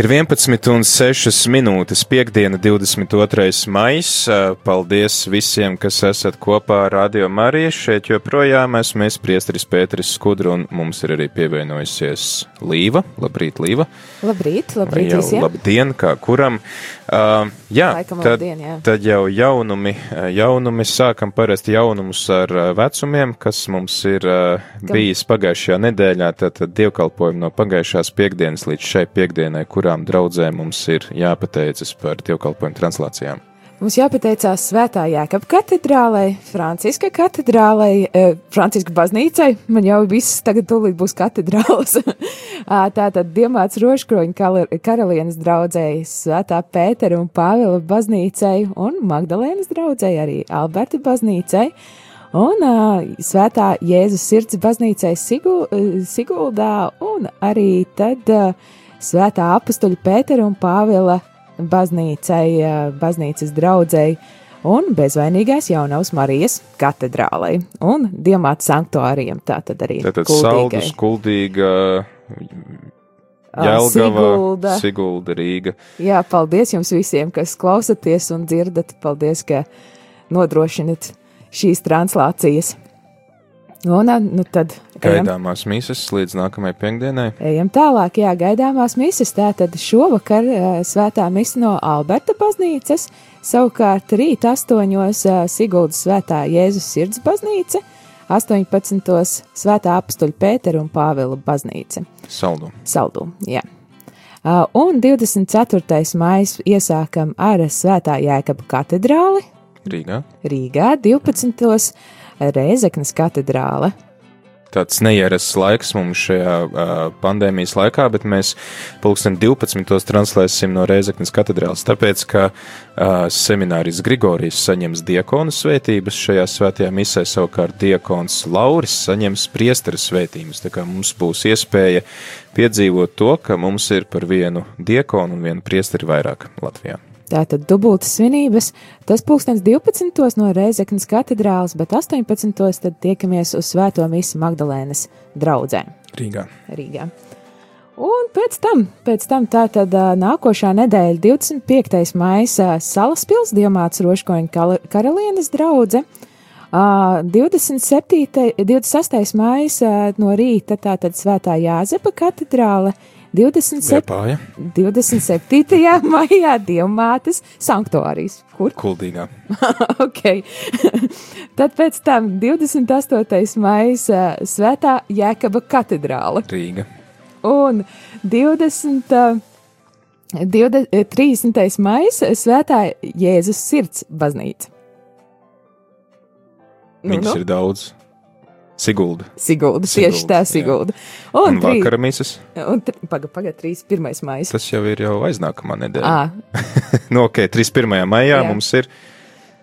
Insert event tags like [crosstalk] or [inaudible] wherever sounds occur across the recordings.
Ir 11 un 6 minūtes, piekdiena, 22. maijs. Paldies visiem, kas esat kopā ar Radio Mariju. Šeit joprojām esmu es, Priesteris Pēteris Skudru, un mums ir arī pievienojusies Līva. Labrīt, Līva! Labrīt, labrīt jau visiem! Labdien, kā kuram! Uh, jā, Laikam tad, labdien, jā. tad jau jaunumi, jaunumi sākam parasti jaunumus ar vecumiem, kas mums ir uh, bijis pagājušajā nedēļā, tad, tad dievkalpojumi no pagājušās piekdienas līdz šai piekdienai, kurām draudzēm mums ir jāpateicas par dievkalpojumu translācijām. Mums jāpateicās Svētā Jēkabā katedrālei, Franciska katedrālei, eh, Franciska baznīcai. Man jau viss tagad tūlīt būs katedrāls. Ā, [laughs] Tātad Diemāts Roškroņa karalienes draudzēji, Svētā Pētera un Pāvila baznīcai un Magdalēnas draudzēji arī Alberta baznīcai. Un uh, Svētā Jēzus sirds baznīcai Sigu, uh, Siguldā un arī tad uh, Svētā apustuļa Pētera un Pāvila baznīcai, uh, baznīcas draudzēji un bezvainīgais jaunavs Marijas katedrālei un Diemāta sanktuārijam. Tātad arī Tātad kuldīgai. saldus, kuldīga, Ā, Jelgava, Sigulda. Sigulda, Rīga. Jā, paldies jums visiem, kas klausaties un dzirdat. Paldies, ka nodrošinat šīs translācijas. Un ā, nu tad ejam, Gaidāmās mīsas līdz nākamajai piekdienai. ejam tālāk. Jā, gaidāmās mises. Tātad šovakar ā, svētā mise no Alberta baznīcas, savukārt rīt astoņos ā, Siguldas svētā Jēzus sirds baznīca, 18. svētā apstuļa Pētera un Pāvila baznīca. Saldu. Saldu. Jā. Uh, un 24. maija iesākam ar Svētā Jēkaba katedrāli Rīgā. Rīgā, 12. Rēzeknes katedrāle. Tāds neierasts laiks mums šajā uh, pandēmijas laikā, bet mēs pulksten 12. translēsim no Reizeknas katedrāles, tāpēc, ka uh, semināris Grigorijs saņems diakonu svētības šajā svētajā misē, savukārt diakons Lauris saņems priestera svētības, tā kā mums būs iespēja piedzīvot to, ka mums ir par vienu diakonu un vienu priesteri vairāk Latvijā. Tātad dubultas svinības. Tas pulkstens 12. no Rēzeknes katedrāles, bet 18. tad tiekamies uz Svēto misi Magdalēnas draugzē Rīgā. Rīgā. Un pēc tam, pēc tam tā tad ā, nākošā nedēļa, 25. maija, Salaspils, Diemāts Roškoņa karalienes draudze. Ā, 27. 26. maija no rīta tātad Svētā Jāzepa katedrāle, 27. Liepāja, 27. [laughs] maijā Dievmātes sanktuārijas. Kur? [laughs] kuldīgā. ok. [laughs] Tad pēc tam 28. maija Svētā Jēkaba katedrāle. Rīga. Un 20. ā, 20, 30. maija Svētā Jēzus sirds baznīca. Nu, Viņas ir daudz. Sigulda. Sigulda, tieši tā jā. Sigulda. Un, Un, trī- vakara misas. un tr- paga, paga, 3. 1. maija. Tas jau ir jau aiznākamā nedēļa. [laughs] Nu, ok, 31. maijā Jā. mums ir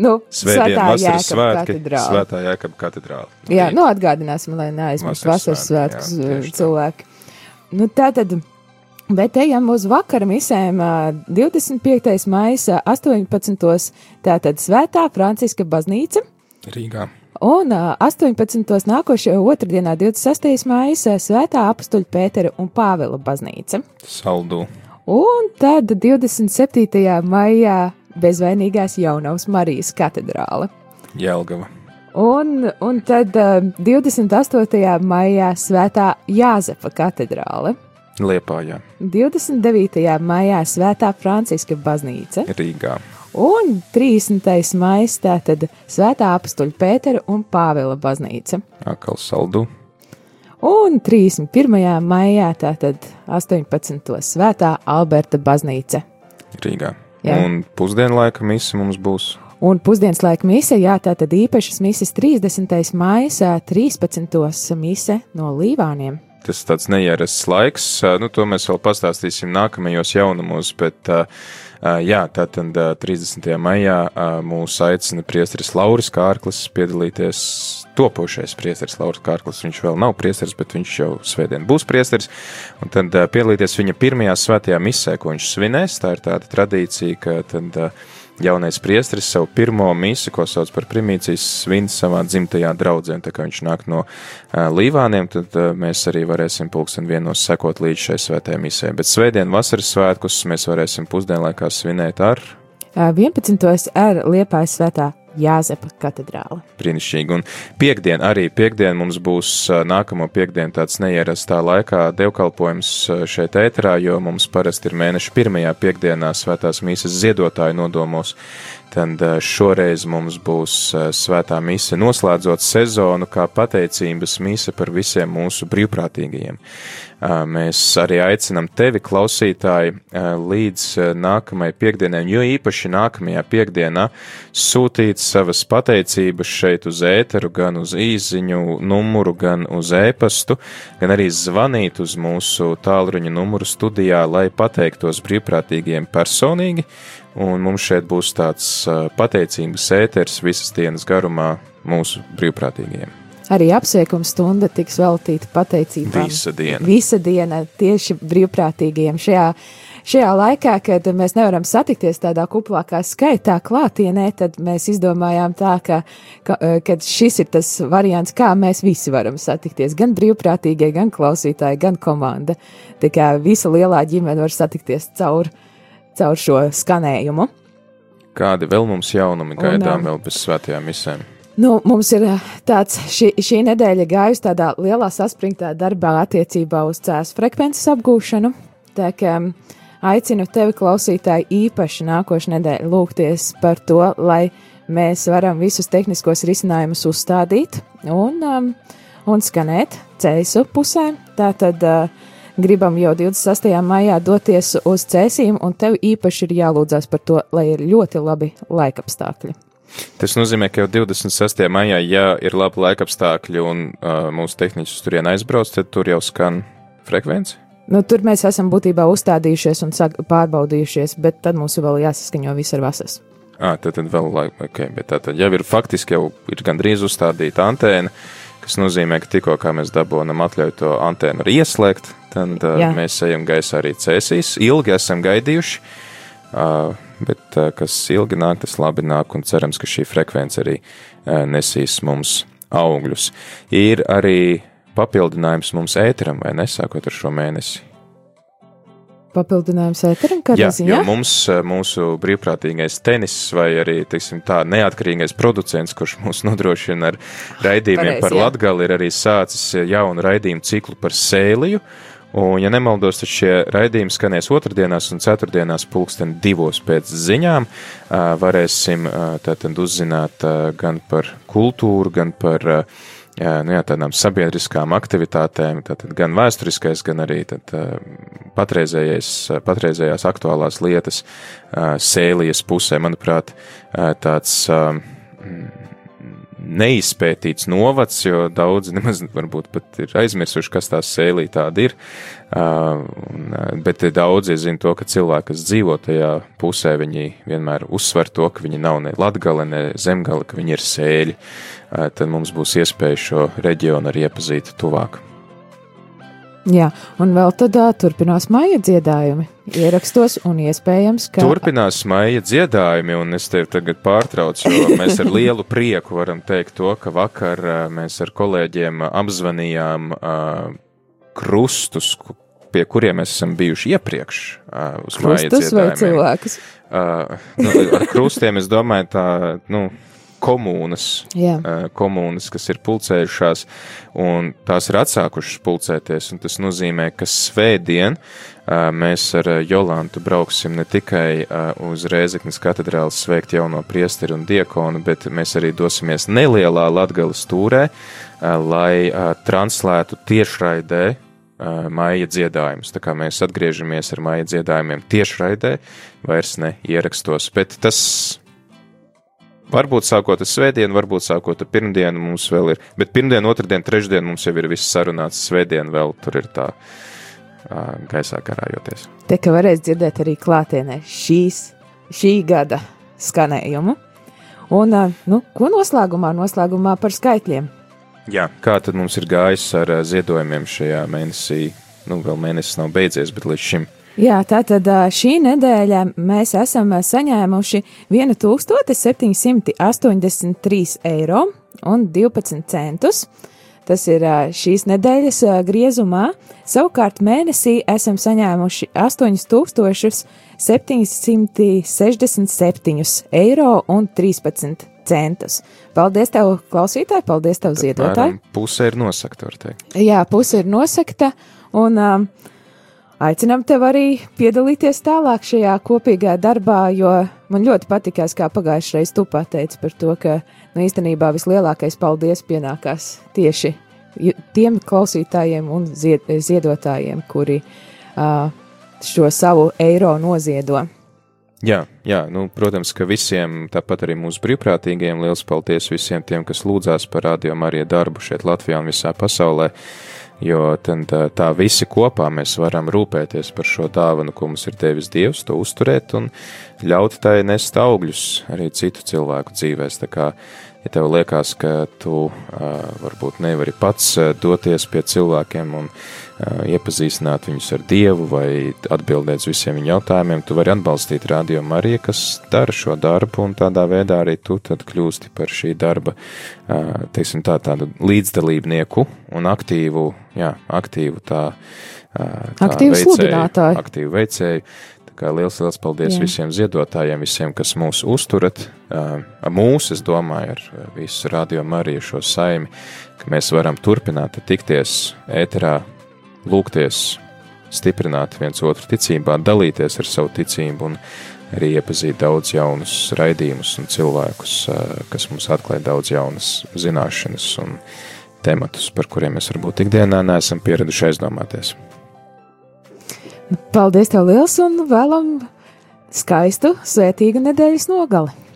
nu, Svētdiena, vasaras svētki. Svētā Jēkaba katedrāle. Jā, Rīt. nu atgādināsim, lai neaizmirst Vasaras svētkus jā, eh, cilvēki. Nu, tā tad, bet ejam uz vakara misēm. ā, 25. maija 18. tātad Svētā Franciska baznīca. Rīgā. Un ā, 18. nākošajā otrdienā, 26. maija, Svētā apstuļa Pētera un Pāvila baznīca. Saldu. Un tad 27. maijā bezvainīgās jaunavas Marijas katedrāle. Jelgava. Un, un tad uh, 28. maijā Svētā Jāzepa katedrāle, Liepājā. 29. maijā Svētā Franciska baznīca Rīgā. Un 30. maijā tātad Svētā apstuļa Pētera un Pāvila baznīca. Akal saldu. Un 31. maijā tātad 18. Svētā Alberta baznīca. Rīgā. Jā. Un pusdienlaika misa mums būs. Un pusdienas laika mise, jā, tā tad īpašas mises 30. maijā, 13. mise no Līvāniem. Tas tāds neierasts laiks, nu, to mēs vēl pastāstīsim nākamajos jaunumos, bet, ā, jā, tātad ā, 30. maijā mūs aicina priesteris Lauris Kārklis piedalīties topošais priesteris Lauris Kārklis. Viņš vēl nav priesteris, bet viņš jau svētdien būs priesteris, un tad piedalīties viņa pirmajā svētajā misē, ko viņš svinēs. Tā ir tāda tradīcija, ka tad jaunais priesteris savu pirmo misi, ko sauc par primīcijas, svin savā dzimtajā draudzē. Tā kā viņš nāk no uh, Līvāniem, tad uh, mēs arī varēsim pulksten vienos sekot līdz šai svētajai misē. Bet svētdien vasaras svētkus mēs varēsim pusdienlaikā svinēt ar 11. ar Liepājas svētā Jāzepa katedrāli. Brīnišķīgi. Un piekdien arī piekdien mums būs nākamo piekdienu tāds neierastā laikā dievkalpojums šeit ēterā, jo mums parasti ir mēneša pirmajā piekdienā svētās mīsas ziedotāju nodomos. Tad šoreiz mums būs svētā mise noslēdzot sezonu kā pateicības mise par visiem mūsu brīvprātīgajiem. Mēs arī aicinam tevi, klausītāji, līdz nākamajai piekdienai, jo īpaši nākamajā piekdienā sūtīt savas pateicības šeit uz ēteru, gan uz īziņu numuru, gan uz ēpastu, gan arī zvanīt uz mūsu tālruņa numuru studijā, lai pateiktos brīvprātīgiem personīgi un mums šeit būs tāds pateicības ēters visas dienas garumā mūsu brīvprātīgajiem. Arī apsveikuma stunda tiks veltīta pateicībām. Visa diena. Visa diena tieši brīvprātīgajiem šajā, šajā laikā, kad mēs nevaram satikties tādā kuplākā skaitā klātienē, tad mēs izdomājām tā, ka, ka kad šis ir tas variants, kā mēs visi varam satikties. Gan brīvprātīgie, gan klausītāji, gan komanda. Kā visa lielā ģimene var satikties caur caur šo skanējumu. Kādi vēl mums jaunumi gaidām vēl bez svētajām misēm? Nu, mums ir tāds, šī, šī nedēļa gājusi tādā lielā saspringtā darbā attiecībā uz cēlus frekvences apgūšanu. Tā kā aicinu tevi, klausītāji, īpaši nākošais nedēļa lūgties par to, lai mēs varam visus tehniskos risinājumus uzstādīt un, um, un skanēt cēsu pusē. Tātad uh, gribam jau 26. maijā doties uz cēsīm, un tev īpaši ir jālūdzas par to, lai ir ļoti labi laikapstākļi. Tas nozīmē, ka jau 26. maijā, ja ir labi laikapstākļi un uh, mūsu tehniķis turien aizbrauc, tad tur jau skan frekvence. Nu, tur mēs esam būtībā uzstādījušies un pārbaudījušies, bet tad mums vēl jāsaskaņo viss ar vasas. Ah, tad, tad vēl laika, ok, bet tā tad jau ir faktiski jau ir gandrīz uzstādīta antēna, kas nozīmē, ka tikko mēs dabūnam atļauju to antēnu arī ieslēgt, tad uh, Jā. mēs ejam gaisā arī cēsīs. Ilgi esam gaidījuši, uh, bet uh, kas ilgi nāk, tas labi nāk, un cerams, ka šī frekvence arī uh, nesīs mums augļus. Ir arī papildinājums mums ēteram, vai nesākot ar šo mēnesi? Papildinājums ēteram, kā Jā, jo mums, mūsu brīvprātīgais tenis vai arī, teiksim tā, neatkarīgais producents, kurš mūs [laughs] nodrošina ar raidījumiem Pareiz, par jā. Latgali, ir arī sācis jaunu raidījumu ciklu par sēliju. Un, ja nemaldos, tad šie raidījumi skanēs otrdienās un ceturtdienās pulksten divos pēc ziņām. Varēsim tātad uzzināt gan par kultūru, gan par nu, jā, tādām sabiedriskām aktivitātēm, tātad gan vēsturiskais, gan arī tad, patreizējās aktuālās lietas sēlijas pusē. Manuprāt, tāds neizpētīts novads, jo daudzi nemaz varbūt pat ir aizmirsuši, kas tās sēlī tāda ir. Uh, bet daudzi zina to, ka cilvēki, kas dzīvo tajā pusē, viņi vienmēr uzsver to, ka viņi nav ne latgale, ne zemgale, ka viņi ir sēļi. Uh, tad mums būs iespēja šo reģionu arī iepazīt tuvāk. Jā, un vēl uh, turpinās maija dziedājumi ierakstos, un iespējams, ka. Turpinās maija dziedājumi, un es tevi tagad pārtraucu, jo [laughs] mēs ar lielu prieku varam teikt to, ka vakar mēs ar kolēģiem apzvanījām uh, krustus, pie kuriem mēs esam bijuši iepriekš uh, uz maija dziedājumiem. Krustus vai cilvēkus? Uh, nu, ar krustiem es domāju tā, nu komunas, Jā. komunas, kas ir pulcējušās, un tās ir atsākušas pulcēties. Tas nozīmē, ka svētdien mēs ar Jolantu brauksim ne tikai uz Rēzeknes katedrāli sveikt jauno priesteri un diekonu, bet mēs arī dosimies nelielā Latgales tūrē, lai translētu tiešraidē maija dziedājumus. Tā kā mēs atgriežamies ar maija dziedājumiem tiešraidē, vairs ne ierakstos, bet tas Varbūt sākot ar svētdienu, varbūt sākot ar pirmdienu mums vēl ir, bet pirmdienu, otrdienu, trešdienu mums jau ir viss sarunāts, svētdienu vēl tur ir tā uh, gaisā karājoties. Te, ka varēs dzirdēt arī klātienē šīs, šī gada skanējumu. Un, uh, nu, ko noslēgumā? Noslēgumā par skaitļiem. Jā, kā tad mums ir gājis ar uh, ziedojumiem šajā mēnesī? Nu, vēl mēnesis nav beidzies, bet līdz šim. Jā, tātad šī nedēļa mēs esam saņēmuši 1783 eiro un 12 centus. Tas ir šīs nedēļas griezumā. Savukārt mēnesī esam saņēmuši 8767 eiro un 13 centus. Paldies, tev, klausītāji, paldies, tev, ziedotāji. Puse ir nosakta, var teikt. Jā, puse ir nosakta. Un, um, Aicinām tev arī piedalīties tālāk šajā kopīgajā darbā, jo man ļoti patikās, kā pagājušajā reizē tu pateici par to, ka nu, īstenībā vislielākais paldies pienākās tieši tiem klausītājiem un zied, ziedotājiem, kuri uh, šo savu eiro noziedo. Jā, jā nu, protams, ka visiem, tāpat arī mūsu brīvprātīgajiem, liels paldies visiem tiem, kas lūdzās par radio Mariju darbu šeit Latvijā un visā pasaulē. Uh, jo tad tā visi kopā mēs varam rūpēties par šo dāvanu, ko mums ir devis Dievs, to uzturēt un ļaut tai nest augļus arī citu cilvēku dzīvēs. Tā kā, ja tev liekas, ka tu varbūt nevari pats doties pie cilvēkiem un iepazīstināt viņus ar Dievu vai atbildēt uz visiem viņu jautājumiem, tu vari atbalstīt Radio Mariju, kas dara šo darbu, un tādā veidā arī tu tad kļūsti par šī darba, teiksim tā, tādu līdzdalībnieku un aktīvu, jā, aktīvu tā, tā aktīvu veicēju, sludinātāju. Aktīvu veicēju. Kā liels, liels paldies Jā. visiem ziedotājiem, visiem, kas mūs uzturat. Mūs, es domāju, ar visu radio Mariju šo saimi, ka mēs varam turpināt tikties ēterā, lūgties, stiprināt viens otru ticībā, dalīties ar savu ticību un arī iepazīt daudz jaunus raidījumus un cilvēkus, kas mums atklāja daudz jaunas zināšanas un tematus, par kuriem mēs varbūt ikdienā neesam pieraduši aizdomāties. Paldies, tev liels un vēlam skaistu, svētīgu nedēļas nogali!